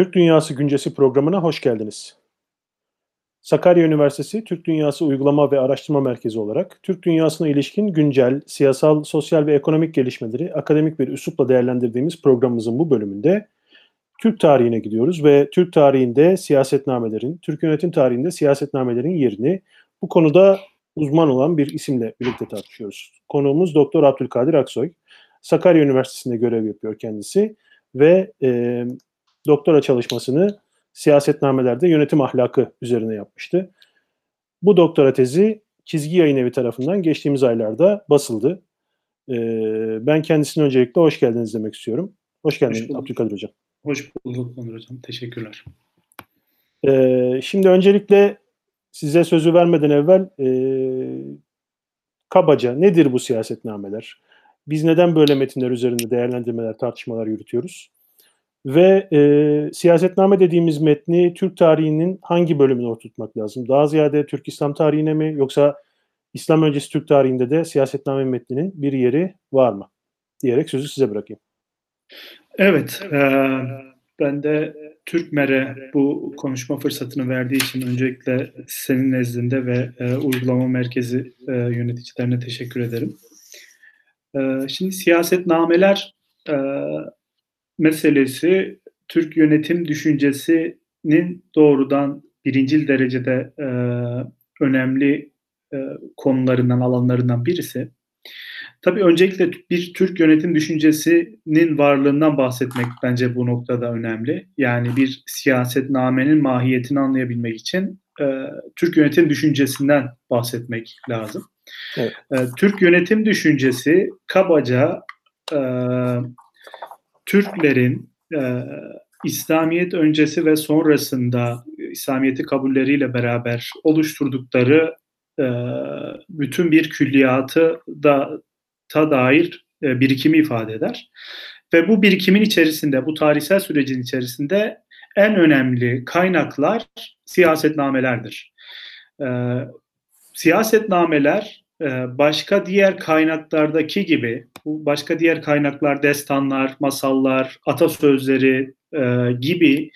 Türk Dünyası Güncesi programına hoş geldiniz. Sakarya Üniversitesi Türk Dünyası Uygulama ve Araştırma Merkezi olarak Türk dünyasına ilişkin güncel, siyasal, sosyal ve ekonomik gelişmeleri akademik bir üslupla değerlendirdiğimiz programımızın bu bölümünde Türk tarihine gidiyoruz ve Türk tarihinde siyasetnamelerin, Türk yönetim tarihinde siyasetnamelerin yerini bu konuda uzman olan bir isimle birlikte tartışıyoruz. Konuğumuz Doktor Abdülkadir Aksoy. Sakarya Üniversitesi'nde görev yapıyor kendisi ve e, doktora çalışmasını siyasetnamelerde yönetim ahlakı üzerine yapmıştı. Bu doktora tezi Çizgi Yayın Evi tarafından geçtiğimiz aylarda basıldı. E, ben kendisine öncelikle hoş geldiniz demek istiyorum. Hoş geldiniz hoş Abdülkadir Hocam. Hoş bulduk Onur Hocam. Teşekkürler. E, şimdi öncelikle size sözü vermeden evvel e, kabaca nedir bu siyasetnameler? Biz neden böyle metinler üzerinde değerlendirmeler, tartışmalar yürütüyoruz? Ve e, siyasetname dediğimiz metni Türk tarihinin hangi bölümüne oturtmak lazım? Daha ziyade Türk İslam tarihine mi yoksa İslam öncesi Türk tarihinde de siyasetname metninin bir yeri var mı? Diyerek sözü size bırakayım. Evet, e, ben de Türkmer'e bu konuşma fırsatını verdiği için öncelikle senin nezdinde ve e, uygulama merkezi e, yöneticilerine teşekkür ederim. E, şimdi siyasetnameler e, meselesi Türk yönetim düşüncesinin doğrudan birincil derecede e, önemli e, konularından, alanlarından birisi. Tabii öncelikle bir Türk yönetim düşüncesinin varlığından bahsetmek bence bu noktada önemli. Yani bir siyasetnamenin mahiyetini anlayabilmek için e, Türk yönetim düşüncesinden bahsetmek lazım. Evet. E, Türk yönetim düşüncesi kabaca e, Türklerin e, İslamiyet öncesi ve sonrasında İslamiyet'i kabulleriyle beraber oluşturdukları e, bütün bir külliyatı da ta dair e, birikimi ifade eder. Ve bu birikimin içerisinde, bu tarihsel sürecin içerisinde en önemli kaynaklar siyasetnamelerdir. E, siyasetnameler e, başka diğer kaynaklardaki gibi, bu başka diğer kaynaklar destanlar, masallar, atasözleri e, gibi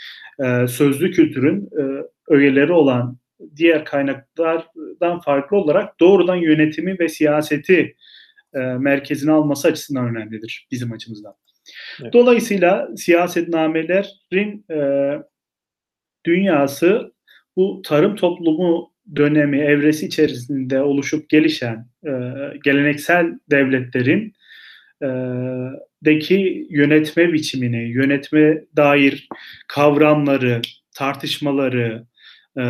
e, sözlü kültürün e, öğeleri olan diğer kaynaklardan farklı olarak doğrudan yönetimi ve siyaseti e, merkezine alması açısından önemlidir bizim açımızdan. Evet. Dolayısıyla siyasetnamelerin e, dünyası bu tarım toplumu dönemi, evresi içerisinde oluşup gelişen e, geleneksel devletlerin deki yönetme biçimini, yönetme dair kavramları, tartışmaları e,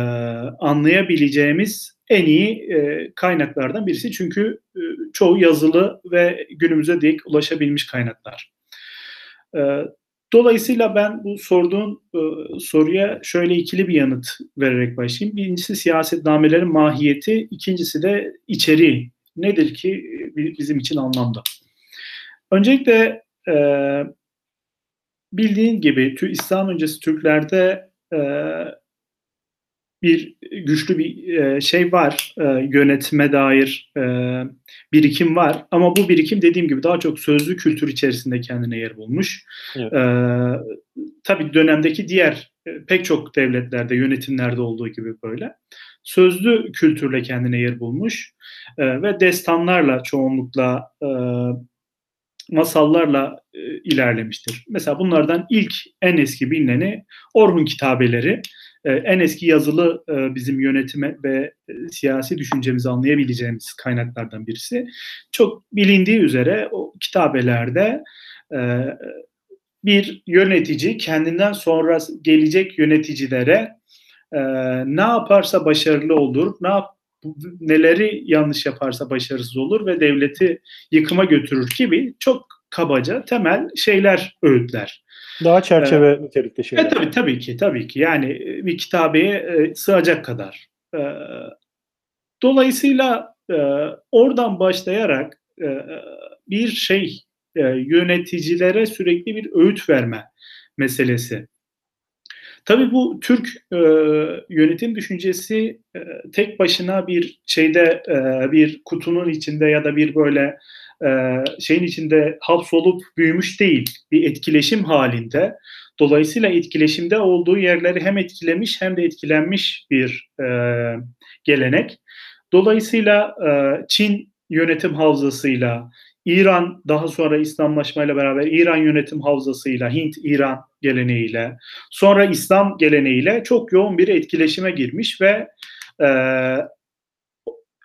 anlayabileceğimiz en iyi e, kaynaklardan birisi. Çünkü e, çoğu yazılı ve günümüze dek ulaşabilmiş kaynaklar. E, dolayısıyla ben bu sorduğun e, soruya şöyle ikili bir yanıt vererek başlayayım. Birincisi siyasetnamelerin mahiyeti, ikincisi de içeriği. Nedir ki bizim için anlamda? Öncelikle e, bildiğin gibi İslam öncesi Türklerde e, bir güçlü bir e, şey var, e, yönetime dair e, birikim var. Ama bu birikim dediğim gibi daha çok sözlü kültür içerisinde kendine yer bulmuş. Evet. E, tabii dönemdeki diğer e, pek çok devletlerde, yönetimlerde olduğu gibi böyle. Sözlü kültürle kendine yer bulmuş e, ve destanlarla çoğunlukla e, masallarla e, ilerlemiştir. Mesela bunlardan ilk en eski bilineni Orhun kitabeleri. E, en eski yazılı e, bizim yönetime ve e, siyasi düşüncemizi anlayabileceğimiz kaynaklardan birisi. Çok bilindiği üzere o kitabelerde bir yönetici kendinden sonra gelecek yöneticilere ne yaparsa başarılı olur, ne yap neleri yanlış yaparsa başarısız olur ve devleti yıkıma götürür gibi çok kabaca temel şeyler öğütler. Daha çerçeve ee, nitelikli şeyler. E, tabii tabii ki tabii ki yani bir kitabeye e, sığacak kadar. E, dolayısıyla e, oradan başlayarak e, bir şey e, yöneticilere sürekli bir öğüt verme meselesi. Tabii bu Türk e, yönetim düşüncesi e, tek başına bir şeyde e, bir kutunun içinde ya da bir böyle e, şeyin içinde hapsolup büyümüş değil. Bir etkileşim halinde. Dolayısıyla etkileşimde olduğu yerleri hem etkilemiş hem de etkilenmiş bir e, gelenek. Dolayısıyla e, Çin yönetim havzasıyla, İran daha sonra İslamlaşmayla beraber İran yönetim havzasıyla, Hint-İran geleneğiyle, sonra İslam geleneğiyle çok yoğun bir etkileşime girmiş ve e,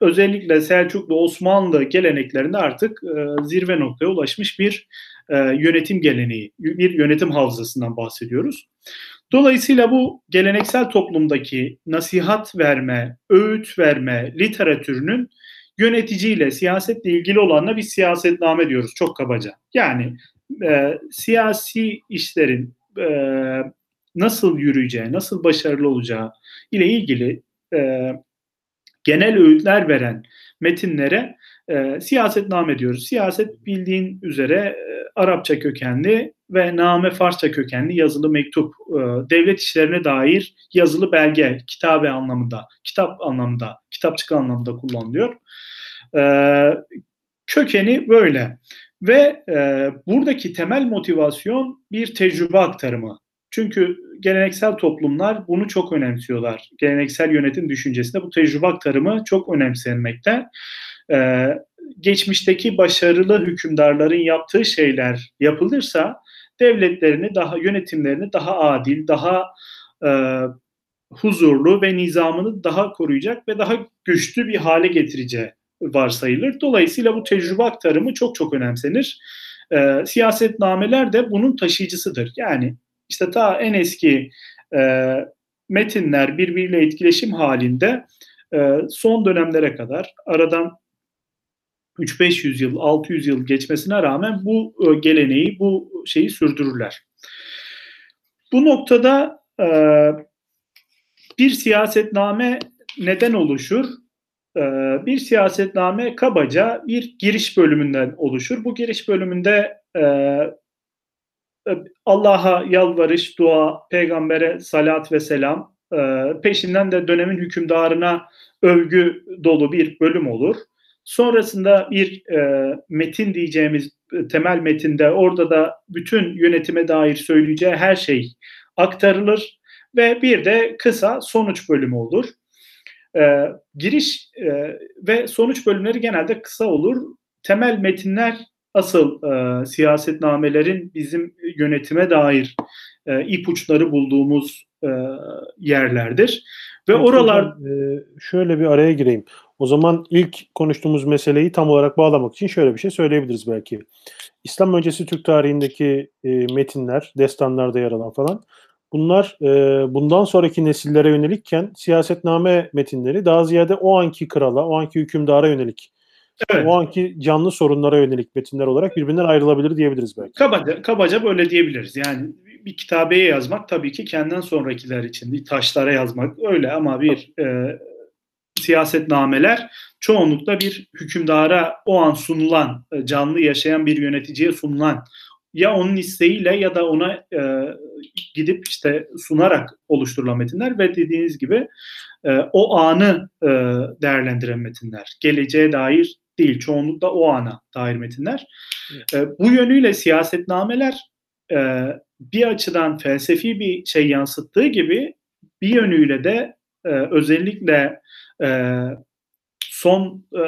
özellikle Selçuklu Osmanlı geleneklerinde artık e, zirve noktaya ulaşmış bir e, yönetim geleneği, bir yönetim havzasından bahsediyoruz. Dolayısıyla bu geleneksel toplumdaki nasihat verme, öğüt verme literatürünün yöneticiyle, siyasetle ilgili olanla bir siyasetname diyoruz çok kabaca. Yani e, siyasi işlerin e, nasıl yürüyeceği, nasıl başarılı olacağı ile ilgili e, genel öğütler veren metinlere e, siyasetname diyoruz. Siyaset bildiğin üzere e, Arapça kökenli ve name Farsça kökenli yazılı mektup, e, devlet işlerine dair yazılı belge, kitabe anlamında, kitap anlamında, kitapçık anlamında kullanılıyor. E, kökeni böyle. Ve e, buradaki temel motivasyon bir tecrübe aktarımı. Çünkü geleneksel toplumlar bunu çok önemsiyorlar. Geleneksel yönetim düşüncesinde bu tecrübe aktarımı çok önemsenmekte. Ee, geçmişteki başarılı hükümdarların yaptığı şeyler yapılırsa devletlerini daha yönetimlerini daha adil, daha e, huzurlu ve nizamını daha koruyacak ve daha güçlü bir hale getireceği varsayılır. Dolayısıyla bu tecrübe aktarımı çok çok önemsenir. E, siyasetnameler de bunun taşıyıcısıdır. Yani işte ta en eski e, metinler birbiriyle etkileşim halinde e, son dönemlere kadar aradan 3-500 yıl, 600 yıl geçmesine rağmen bu e, geleneği, bu şeyi sürdürürler. Bu noktada e, bir siyasetname neden oluşur? E, bir siyasetname kabaca bir giriş bölümünden oluşur. Bu giriş bölümünde Allah'a yalvarış, dua, peygambere salat ve selam, peşinden de dönemin hükümdarına övgü dolu bir bölüm olur. Sonrasında bir e, metin diyeceğimiz e, temel metinde orada da bütün yönetime dair söyleyeceği her şey aktarılır ve bir de kısa sonuç bölümü olur. E, giriş e, ve sonuç bölümleri genelde kısa olur. Temel metinler asıl e, siyasetnamelerin bizim yönetime dair e, ipuçları bulduğumuz e, yerlerdir. Ve oralar e, şöyle bir araya gireyim. O zaman ilk konuştuğumuz meseleyi tam olarak bağlamak için şöyle bir şey söyleyebiliriz belki. İslam öncesi Türk tarihindeki e, metinler, destanlarda yer alan falan bunlar e, bundan sonraki nesillere yönelikken siyasetname metinleri daha ziyade o anki krala, o anki hükümdara yönelik Evet. O anki canlı sorunlara yönelik metinler olarak birbirinden ayrılabilir diyebiliriz belki. Kabaca, kabaca böyle diyebiliriz. Yani bir kitabeye yazmak tabii ki kendinden sonrakiler için, bir taşlara yazmak öyle ama bir e, siyasetnameler çoğunlukla bir hükümdara o an sunulan, e, canlı yaşayan bir yöneticiye sunulan ya onun isteğiyle ya da ona e, gidip işte sunarak oluşturulan metinler ve dediğiniz gibi e, o anı e, değerlendiren metinler. Geleceğe dair değil. Çoğunlukla o ana dair metinler. Evet. E, bu yönüyle siyasetnameler e, bir açıdan felsefi bir şey yansıttığı gibi bir yönüyle de e, özellikle e, son e,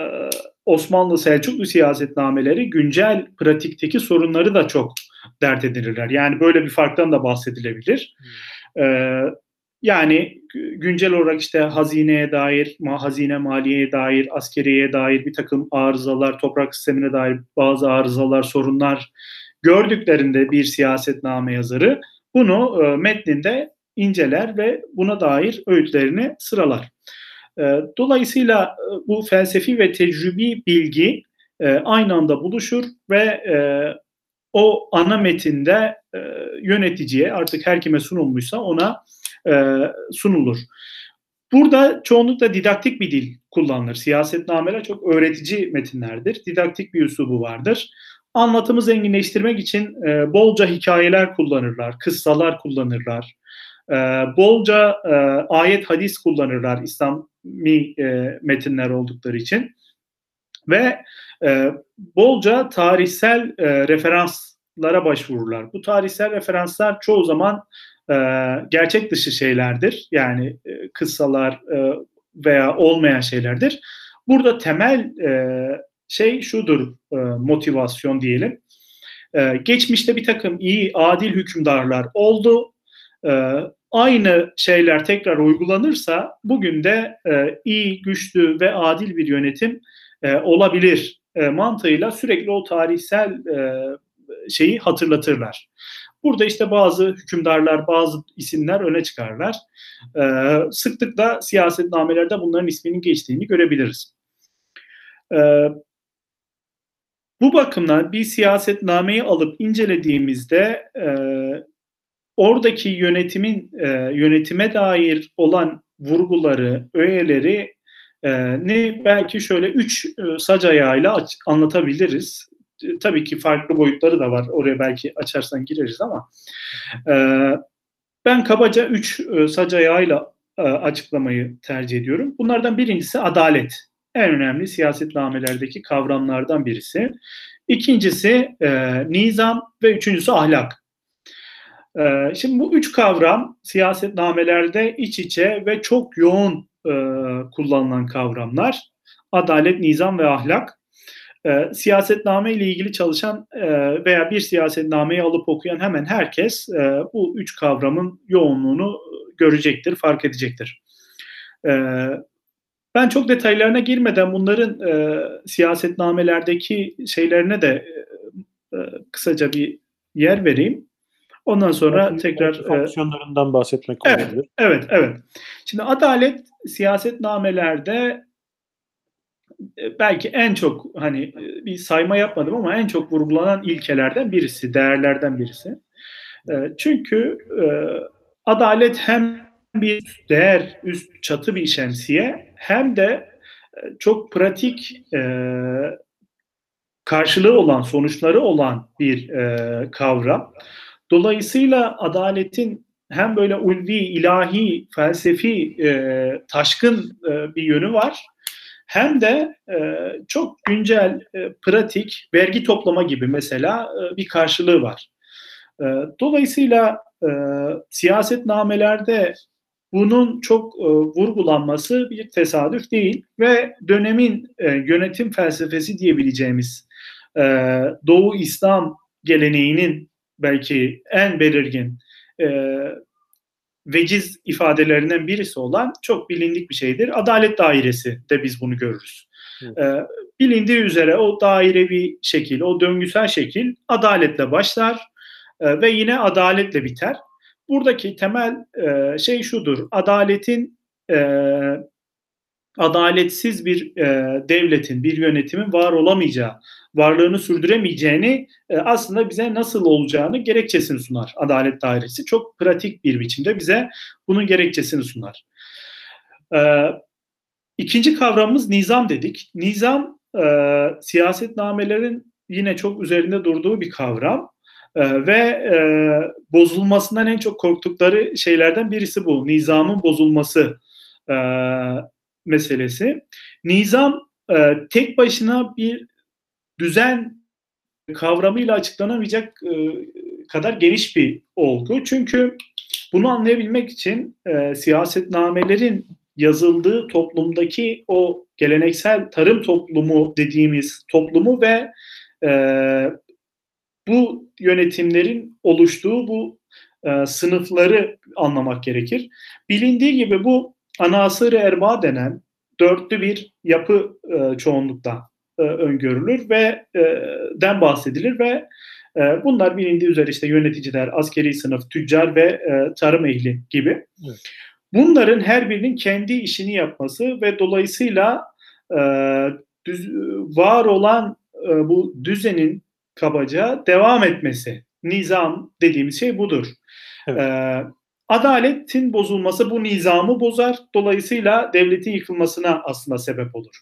Osmanlı Selçuklu siyasetnameleri güncel pratikteki sorunları da çok dert edinirler. Yani böyle bir farktan da bahsedilebilir. Hmm. E, yani güncel olarak işte hazineye dair, hazine maliyeye dair, askeriyeye dair bir takım arızalar, toprak sistemine dair bazı arızalar, sorunlar gördüklerinde bir siyasetname yazarı bunu e, metninde inceler ve buna dair öğütlerini sıralar. E, dolayısıyla e, bu felsefi ve tecrübi bilgi e, aynı anda buluşur ve e, o ana metinde yöneticiye artık her kime sunulmuşsa ona sunulur. Burada çoğunlukla didaktik bir dil kullanılır. Siyasetnameler çok öğretici metinlerdir. Didaktik bir üslubu vardır. Anlatımı zenginleştirmek için bolca hikayeler kullanırlar, kıssalar kullanırlar. E, bolca e, ayet hadis kullanırlar İslami e, metinler oldukları için. ve e, bolca tarihsel e, referanslara başvururlar. Bu tarihsel referanslar çoğu zaman e, gerçek dışı şeylerdir. Yani e, kıssalar e, veya olmayan şeylerdir. Burada temel e, şey şudur e, motivasyon diyelim. E, geçmişte bir takım iyi, adil hükümdarlar oldu. E, aynı şeyler tekrar uygulanırsa bugün de e, iyi, güçlü ve adil bir yönetim e, olabilir e, mantığıyla sürekli o tarihsel e, şeyi hatırlatırlar. Burada işte bazı hükümdarlar, bazı isimler öne çıkarlar. E, sıklıkla siyasetnamelerde bunların isminin geçtiğini görebiliriz. E, bu bakımdan bir siyasetnameyi alıp incelediğimizde e, oradaki yönetimin e, yönetime dair olan vurguları, öğeleri e, ne belki şöyle üç e, sac ayağıyla anlatabiliriz. E, tabii ki farklı boyutları da var. Oraya belki açarsan gireriz ama e, ben kabaca üç e, sac ayağıyla e, açıklamayı tercih ediyorum. Bunlardan birincisi adalet. En önemli siyasetnamelerdeki kavramlardan birisi. İkincisi e, nizam ve üçüncüsü ahlak. E, şimdi bu üç kavram siyasetnamelerde iç içe ve çok yoğun e, kullanılan kavramlar. Adalet, nizam ve ahlak. E, siyasetname ile ilgili çalışan e, veya bir siyasetnameyi alıp okuyan hemen herkes e, bu üç kavramın yoğunluğunu görecektir, fark edecektir. E, ben çok detaylarına girmeden bunların siyasetnamelerdeki şeylerine de kısaca bir yer vereyim. Ondan sonra belki, tekrar belki fonksiyonlarından e, bahsetmek evet, olabilir. Evet, evet. Şimdi adalet siyasetnamelerde e, belki en çok hani e, bir sayma yapmadım ama en çok vurgulanan ilkelerden birisi, değerlerden birisi. Çünkü adalet hem bir değer, üst çatı bir şemsiye hem de çok pratik karşılığı olan, sonuçları olan bir kavram. Dolayısıyla adaletin hem böyle ulvi, ilahi, felsefi, e, taşkın e, bir yönü var. Hem de e, çok güncel, e, pratik, vergi toplama gibi mesela e, bir karşılığı var. E, dolayısıyla e, siyasetnamelerde bunun çok e, vurgulanması bir tesadüf değil ve dönemin e, yönetim felsefesi diyebileceğimiz e, Doğu İslam geleneğinin belki en belirgin e, veciz ifadelerinden birisi olan çok bilindik bir şeydir. Adalet dairesi de biz bunu görürüz. E, bilindiği üzere o dairevi şekil, o döngüsel şekil adaletle başlar e, ve yine adaletle biter. Buradaki temel e, şey şudur. Adaletin e, adaletsiz bir e, devletin, bir yönetimin var olamayacağı, varlığını sürdüremeyeceğini e, aslında bize nasıl olacağını gerekçesini sunar Adalet Dairesi. Çok pratik bir biçimde bize bunun gerekçesini sunar. E, ikinci kavramımız nizam dedik. Nizam e, siyasetnamelerin yine çok üzerinde durduğu bir kavram. Ee, ve e, bozulmasından en çok korktukları şeylerden birisi bu. Nizamın bozulması e, meselesi. Nizam e, tek başına bir düzen kavramıyla açıklanamayacak e, kadar geniş bir olgu. Çünkü bunu anlayabilmek için e, siyasetnamelerin yazıldığı toplumdaki o geleneksel tarım toplumu dediğimiz toplumu ve e, bu yönetimlerin oluştuğu bu e, sınıfları anlamak gerekir. Bilindiği gibi bu anasır erba denen dörtlü bir yapı e, çoğunlukta e, öngörülür ve e, den bahsedilir ve e, bunlar bilindiği üzere işte yöneticiler, askeri sınıf, tüccar ve e, tarım ehli gibi. Evet. Bunların her birinin kendi işini yapması ve dolayısıyla e, düz, var olan e, bu düzenin kabaca devam etmesi. Nizam dediğimiz şey budur. Evet. E, adaletin bozulması bu nizamı bozar. Dolayısıyla devletin yıkılmasına aslında sebep olur.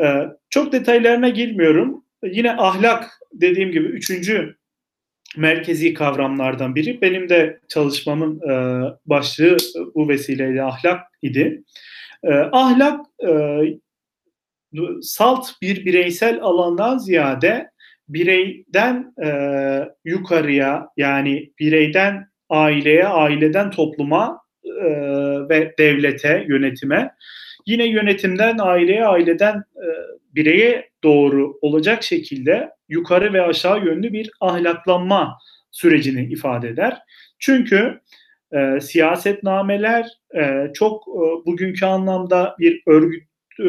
Ee, çok detaylarına girmiyorum. Yine ahlak dediğim gibi üçüncü merkezi kavramlardan biri. Benim de çalışmamın e, başlığı bu vesileyle ahlak idi. E, ahlak e, salt bir bireysel alandan ziyade bireyden e, yukarıya yani bireyden aileye, aileden topluma ve devlete, yönetime, yine yönetimden aileye, aileden e, bireye doğru olacak şekilde yukarı ve aşağı yönlü bir ahlaklanma sürecini ifade eder. Çünkü e, siyasetnameler e, çok e, bugünkü anlamda bir örgüt, e,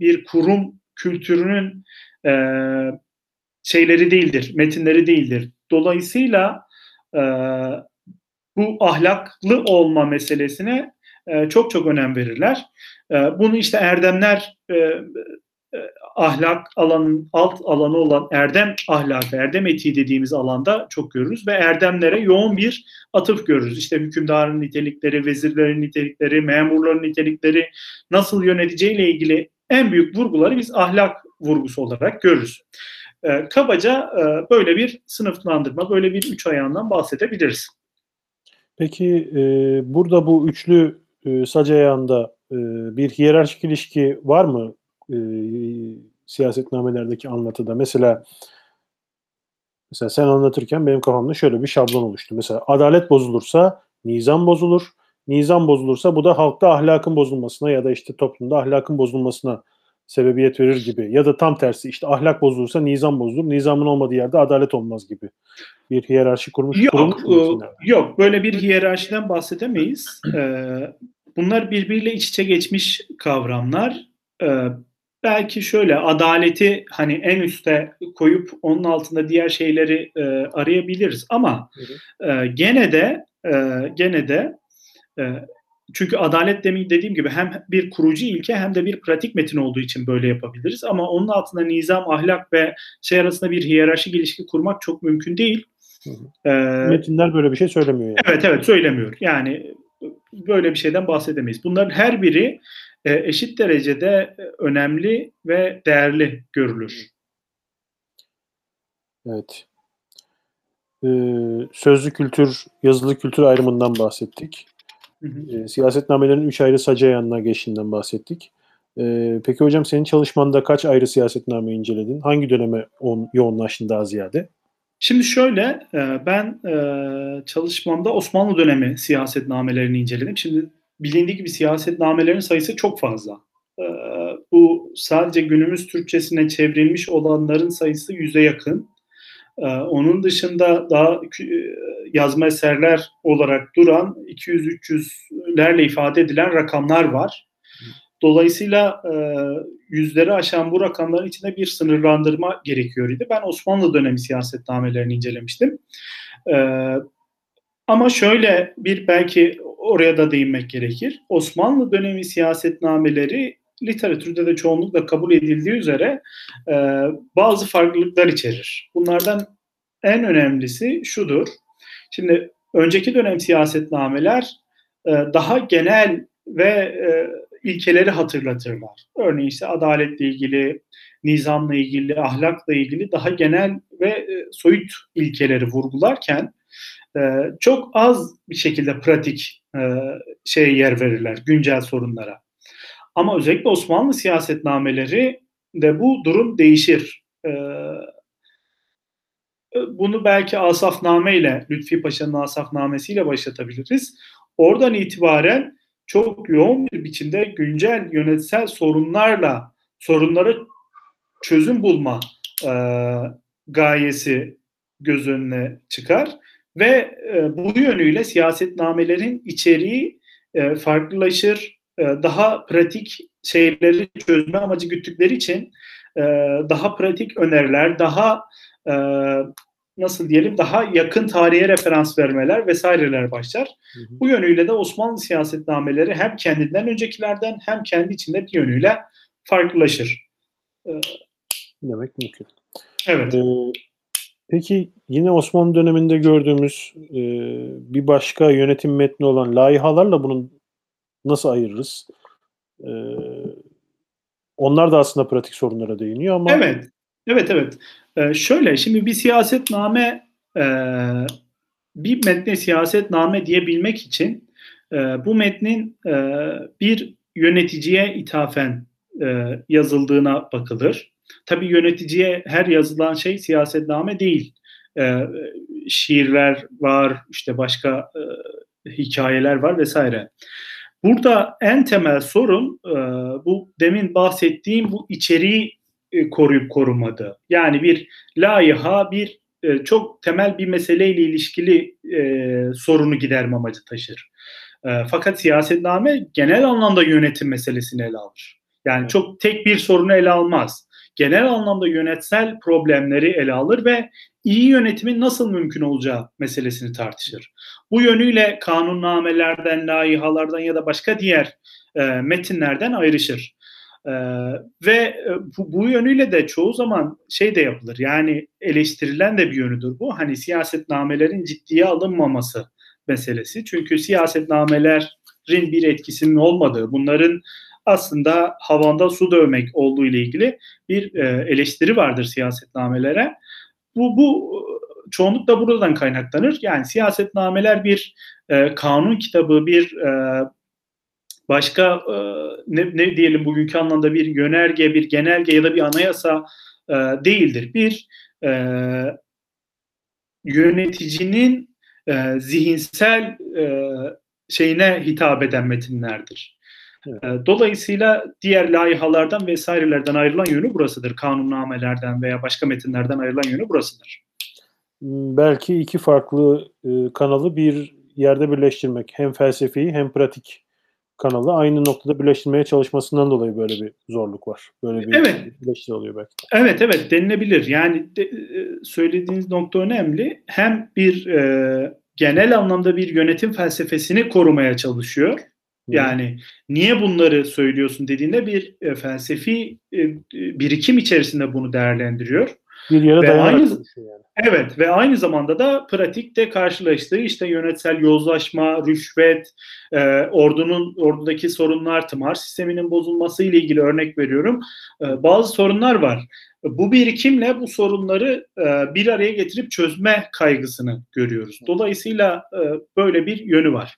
bir kurum kültürünün e, şeyleri değildir, metinleri değildir. Dolayısıyla e, bu ahlaklı olma meselesine e, çok çok önem verirler. E, bunu işte erdemler e, ahlak alanın alt alanı olan erdem ahlakı, erdem etiği dediğimiz alanda çok görürüz ve erdemlere yoğun bir atıf görürüz. İşte hükümdarın nitelikleri, vezirlerin nitelikleri, memurların nitelikleri nasıl yöneteceğiyle ilgili en büyük vurguları biz ahlak vurgusu olarak görürüz. E, kabaca e, böyle bir sınıflandırma, böyle bir üç ayağından bahsedebiliriz. Peki e, burada bu üçlü e, sac ayağında e, bir hiyerarşik ilişki var mı e, siyasetnamelerdeki anlatıda? Mesela mesela sen anlatırken benim kafamda şöyle bir şablon oluştu. Mesela adalet bozulursa nizam bozulur. Nizam bozulursa bu da halkta ahlakın bozulmasına ya da işte toplumda ahlakın bozulmasına sebebiyet verir gibi ya da tam tersi işte ahlak bozulursa nizam bozulur. Nizamın olmadığı yerde adalet olmaz gibi bir hiyerarşi kurmuş. Yok, kurulmuş e, yok böyle bir hiyerarşiden bahsedemeyiz. Ee, bunlar birbiriyle iç içe geçmiş kavramlar. Ee, belki şöyle adaleti hani en üste koyup onun altında diğer şeyleri e, arayabiliriz ama e, gene de e, gene de e, çünkü adalet demin dediğim gibi hem bir kurucu ilke hem de bir pratik metin olduğu için böyle yapabiliriz. Ama onun altında nizam, ahlak ve şey arasında bir hiyerarşik ilişki kurmak çok mümkün değil. Ee, Metinler böyle bir şey söylemiyor. Yani. Evet evet söylemiyor. Yani böyle bir şeyden bahsedemeyiz. Bunların her biri e, eşit derecede önemli ve değerli görülür. Evet. Ee, sözlü kültür, yazılı kültür ayrımından bahsettik. Hı hı. E, siyasetnamelerin üç ayrı sacı ayağına geçtiğinden bahsettik. E, peki hocam senin çalışmanda kaç ayrı siyasetname inceledin? Hangi döneme on, yoğunlaştın daha ziyade? Şimdi şöyle, ben çalışmamda Osmanlı dönemi siyasetnamelerini inceledim. Şimdi bilindiği gibi siyasetnamelerin sayısı çok fazla. Bu sadece günümüz Türkçesine çevrilmiş olanların sayısı yüze yakın. Onun dışında daha yazma eserler olarak duran 200-300'lerle ifade edilen rakamlar var. Dolayısıyla e, yüzleri aşan bu rakamların içinde bir sınırlandırma gerekiyor idi. Ben Osmanlı dönemi siyasetnamelerini incelemiştim. E, ama şöyle bir belki oraya da değinmek gerekir. Osmanlı dönemi siyasetnameleri literatürde de çoğunlukla kabul edildiği üzere e, bazı farklılıklar içerir. Bunlardan en önemlisi şudur. Şimdi önceki dönem siyasetnameler e, daha genel ve e, ilkeleri hatırlatırlar. Örneğin işte adaletle ilgili, nizamla ilgili, ahlakla ilgili daha genel ve e, soyut ilkeleri vurgularken çok az bir şekilde pratik şeye yer verirler, güncel sorunlara. Ama özellikle Osmanlı siyasetnameleri de bu durum değişir. Bunu belki Asafname ile, Lütfi Paşa'nın Asafnamesiyle başlatabiliriz. Oradan itibaren çok yoğun bir biçimde güncel yönetsel sorunlarla sorunlara çözüm bulma e, gayesi göz önüne çıkar ve e, bu yönüyle siyasetnamelerin içeriği e, farklılaşır, e, daha pratik şeyleri çözme amacı güttükleri için e, daha pratik öneriler, daha e, nasıl diyelim daha yakın tarihe referans vermeler vesaireler başlar. Hı hı. Bu yönüyle de Osmanlı siyasetnameleri hem kendinden öncekilerden hem kendi içinde bir yönüyle farklılaşır. Ee, Demek mümkün. Evet. Ee, peki yine Osmanlı döneminde gördüğümüz e, bir başka yönetim metni olan laihalarla bunun nasıl ayırırız? Ee, onlar da aslında pratik sorunlara değiniyor ama... Evet, evet, evet. Ee, şöyle şimdi bir siyasetname e, bir metne siyasetname diyebilmek için e, bu metnin e, bir yöneticiye ithafen e, yazıldığına bakılır. Tabii yöneticiye her yazılan şey siyasetname değil. E, şiirler var, işte başka e, hikayeler var vesaire. Burada en temel sorun e, bu demin bahsettiğim bu içeriği koruyup korumadı. Yani bir layıha bir e, çok temel bir meseleyle ilişkili e, sorunu giderme amacı taşır. E, fakat siyasetname genel anlamda yönetim meselesini ele alır. Yani çok tek bir sorunu ele almaz. Genel anlamda yönetsel problemleri ele alır ve iyi yönetimin nasıl mümkün olacağı meselesini tartışır. Bu yönüyle kanunnamelerden, laihalardan ya da başka diğer e, metinlerden ayrışır. Ee, ve e, bu, bu yönüyle de çoğu zaman şey de yapılır. Yani eleştirilen de bir yönüdür bu. Hani siyasetnamelerin ciddiye alınmaması meselesi. Çünkü siyasetnamelerin bir etkisinin olmadığı, bunların aslında havanda su dövmek olduğu ile ilgili bir e, eleştiri vardır siyasetnamelere. Bu, bu çoğunlukla buradan kaynaklanır. Yani siyasetnameler bir e, kanun kitabı, bir e, başka e, ne, ne diyelim bugünkü anlamda bir yönerge, bir genelge ya da bir anayasa e, değildir. Bir e, yöneticinin e, zihinsel e, şeyine hitap eden metinlerdir. Evet. Dolayısıyla diğer layihalardan vesairelerden ayrılan yönü burasıdır. Kanunnamelerden veya başka metinlerden ayrılan yönü burasıdır. Belki iki farklı kanalı bir yerde birleştirmek. Hem felsefi hem pratik kanalı aynı noktada birleştirmeye çalışmasından dolayı böyle bir zorluk var. Böyle bir evet. birleştir oluyor belki. Evet evet denilebilir. Yani de, e, söylediğiniz nokta önemli. Hem bir e, genel anlamda bir yönetim felsefesini korumaya çalışıyor. Yani niye bunları söylüyorsun dediğinde bir e, felsefi e, birikim içerisinde bunu değerlendiriyor. Bir yere ve aynı, yani. Evet ve aynı zamanda da pratikte karşılaştığı işte yönetsel yozlaşma, rüşvet, e, ordunun ordudaki sorunlar, tımar sisteminin bozulması ile ilgili örnek veriyorum. E, bazı sorunlar var. Bu birikimle bu sorunları e, bir araya getirip çözme kaygısını görüyoruz. Dolayısıyla e, böyle bir yönü var.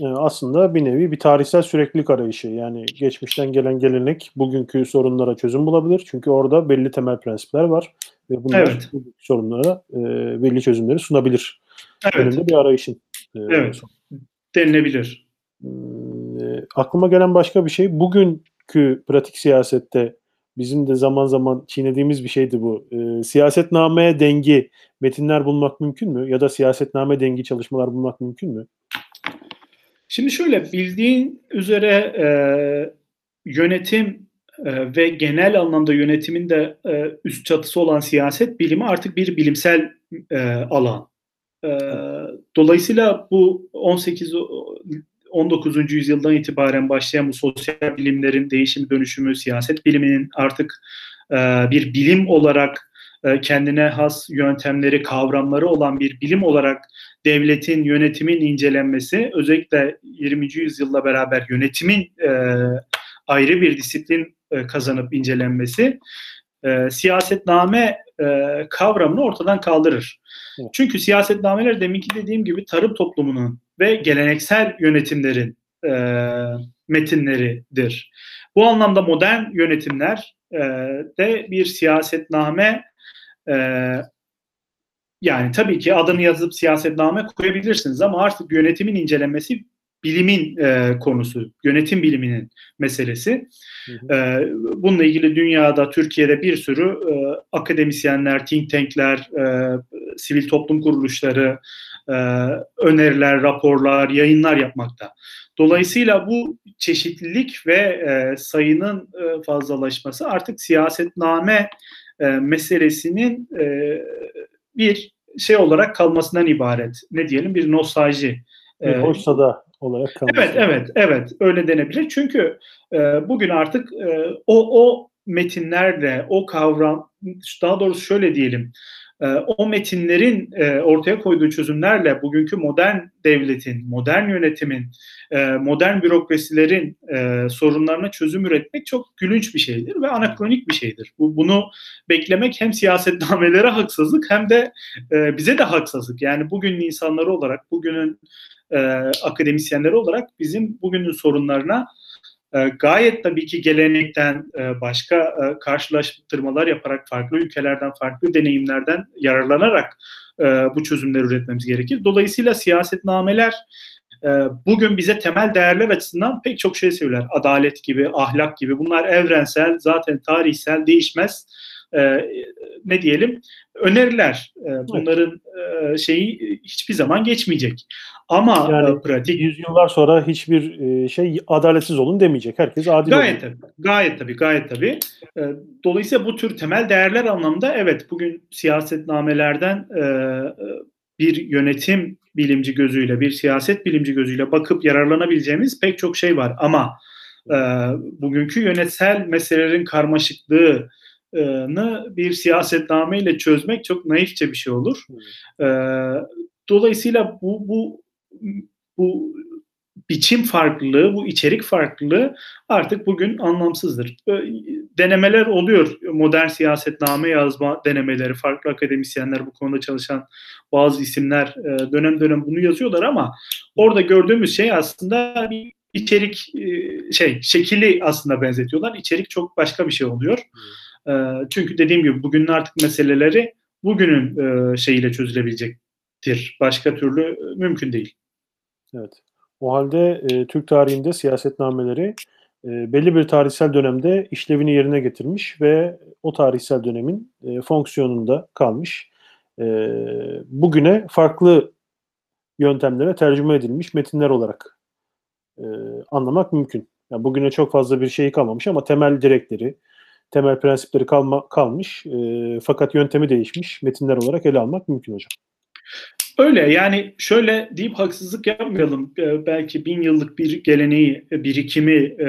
Ee, aslında bir nevi bir tarihsel süreklilik arayışı. Yani geçmişten gelen gelenek bugünkü sorunlara çözüm bulabilir. Çünkü orada belli temel prensipler var ve bunlar evet. sorunlara e, belli çözümleri sunabilir. Evet. Önünde bir arayışın. E, evet. Sonu. Denilebilir. E, aklıma gelen başka bir şey bugünkü pratik siyasette bizim de zaman zaman çiğnediğimiz bir şeydi bu. E, siyasetnameye dengi metinler bulmak mümkün mü? Ya da siyasetname dengi çalışmalar bulmak mümkün mü? Şimdi şöyle bildiğin üzere e, yönetim e, ve genel anlamda yönetimin de e, üst çatısı olan siyaset bilimi artık bir bilimsel e, alan. E, dolayısıyla bu 18 19. yüzyıldan itibaren başlayan bu sosyal bilimlerin değişim dönüşümü, siyaset biliminin artık e, bir bilim olarak e, kendine has yöntemleri, kavramları olan bir bilim olarak devletin, yönetimin incelenmesi, özellikle 20. yüzyılla beraber yönetimin e, ayrı bir disiplin e, kazanıp incelenmesi e, siyasetname e, kavramını ortadan kaldırır. Evet. Çünkü siyasetnameler deminki dediğim gibi tarım toplumunun ve geleneksel yönetimlerin e, metinleridir. Bu anlamda modern yönetimler e, de bir siyasetname e, yani tabii ki adını yazıp siyasetname koyabilirsiniz ama artık yönetimin incelenmesi bilimin e, konusu, yönetim biliminin meselesi. Hı hı. E, bununla ilgili dünyada, Türkiye'de bir sürü e, akademisyenler, think tankler, e, sivil toplum kuruluşları, e, öneriler, raporlar, yayınlar yapmakta. Dolayısıyla bu çeşitlilik ve e, sayının e, fazlalaşması artık siyasetname e, meselesinin e, bir şey olarak kalmasından ibaret. Ne diyelim bir nostalji. Bir e, hoşsa da olarak kalması. Evet, evet, evet. Öyle denebilir. Çünkü e, bugün artık e, o o metinlerle, o kavram, daha doğrusu şöyle diyelim, e, o metinlerin e, ortaya koyduğu çözümlerle bugünkü modern devletin, modern yönetimin, e, modern bürokrasilerin e, sorunlarına çözüm üretmek çok gülünç bir şeydir ve anakronik bir şeydir. Bu, bunu beklemek hem siyasetnamelere haksızlık hem de bize de haksızlık. Yani bugünün insanları olarak, bugünün akademisyenleri olarak bizim bugünün sorunlarına gayet tabii ki gelenekten e, başka e, karşılaştırmalar yaparak farklı ülkelerden, farklı deneyimlerden yararlanarak e, bu çözümler üretmemiz gerekir. Dolayısıyla siyasetnameler bugün bize temel değerler açısından pek çok şey söyler. Adalet gibi, ahlak gibi bunlar evrensel, zaten tarihsel, değişmez e, ne diyelim öneriler. E, bunların e, şeyi hiçbir zaman geçmeyecek. Ama Yani e, pratik Yüzyıllar sonra hiçbir e, şey adaletsiz olun demeyecek. Herkes adil Gayet olun. tabii, gayet tabii, gayet tabii. Ee, Dolayısıyla bu tür temel değerler anlamda evet bugün siyasetnamelerden e, bir yönetim bilimci gözüyle, bir siyaset bilimci gözüyle bakıp yararlanabileceğimiz pek çok şey var. Ama e, bugünkü yönetsel meselelerin karmaşıklığını bir siyasetnameyle çözmek çok naifçe bir şey olur. Dolayısıyla bu bu bu biçim farklılığı, bu içerik farklılığı artık bugün anlamsızdır. Denemeler oluyor. Modern siyasetname yazma denemeleri, farklı akademisyenler bu konuda çalışan bazı isimler dönem dönem bunu yazıyorlar ama orada gördüğümüz şey aslında bir içerik şey şekili aslında benzetiyorlar. İçerik çok başka bir şey oluyor. Çünkü dediğim gibi bugünün artık meseleleri bugünün şeyiyle çözülebilecektir. Başka türlü mümkün değil. Evet. O halde e, Türk tarihinde siyasetnameleri e, belli bir tarihsel dönemde işlevini yerine getirmiş ve o tarihsel dönemin e, fonksiyonunda kalmış. E, bugüne farklı yöntemlere tercüme edilmiş metinler olarak e, anlamak mümkün. Yani bugüne çok fazla bir şey kalmamış ama temel direkleri, temel prensipleri kalma, kalmış e, fakat yöntemi değişmiş metinler olarak ele almak mümkün hocam. Öyle yani şöyle deyip haksızlık yapmayalım. Ee, belki bin yıllık bir geleneği, birikimi e,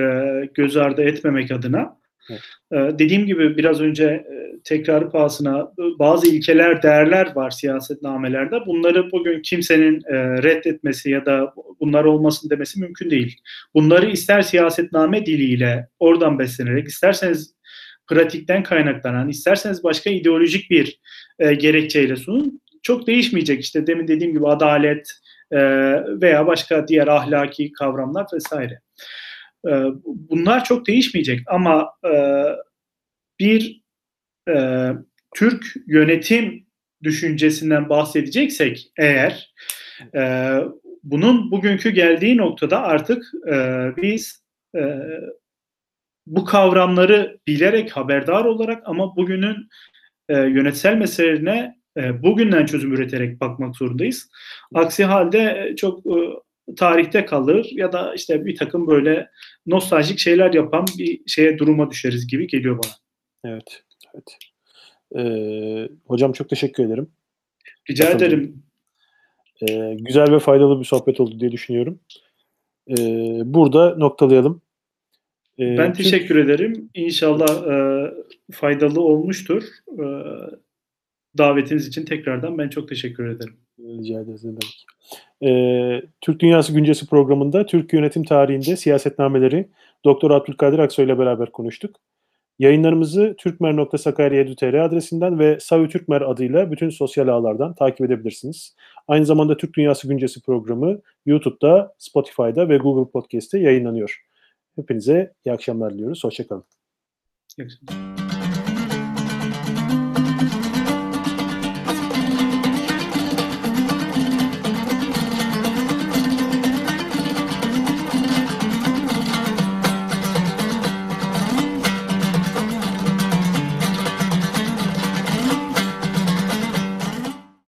göz ardı etmemek adına. Evet. Ee, dediğim gibi biraz önce e, tekrar pahasına bazı ilkeler, değerler var siyasetnamelerde. Bunları bugün kimsenin e, reddetmesi ya da bunlar olmasın demesi mümkün değil. Bunları ister siyasetname diliyle oradan beslenerek, isterseniz pratikten kaynaklanan, isterseniz başka ideolojik bir e, gerekçeyle sunun çok değişmeyecek işte demin dediğim gibi adalet e, veya başka diğer ahlaki kavramlar vesaire. E, bunlar çok değişmeyecek ama e, bir e, Türk yönetim düşüncesinden bahsedeceksek eğer e, bunun bugünkü geldiği noktada artık e, biz e, bu kavramları bilerek haberdar olarak ama bugünün e, yönetsel meselelerine e, bugünden çözüm üreterek bakmak zorundayız. Aksi halde çok e, tarihte kalır ya da işte bir takım böyle nostaljik şeyler yapan bir şeye duruma düşeriz gibi geliyor bana. Evet. evet. Ee, hocam çok teşekkür ederim. Rica Bakalım. ederim. Ee, güzel ve faydalı bir sohbet oldu diye düşünüyorum. Ee, burada noktalayalım. Ee, ben teşekkür Türk... ederim. İnşallah e, faydalı olmuştur. E, davetiniz için tekrardan ben çok teşekkür ederim. Rica ederiz ne demek. Ee, Türk Dünyası Güncesi programında Türk yönetim tarihinde siyasetnameleri Doktor Abdülkadir Aksoy ile beraber konuştuk. Yayınlarımızı türkmer.sakarya.edu.tr adresinden ve Savi Türkmer adıyla bütün sosyal ağlardan takip edebilirsiniz. Aynı zamanda Türk Dünyası Güncesi programı YouTube'da, Spotify'da ve Google Podcast'te yayınlanıyor. Hepinize iyi akşamlar diliyoruz. Hoşçakalın. İyi akşamlar.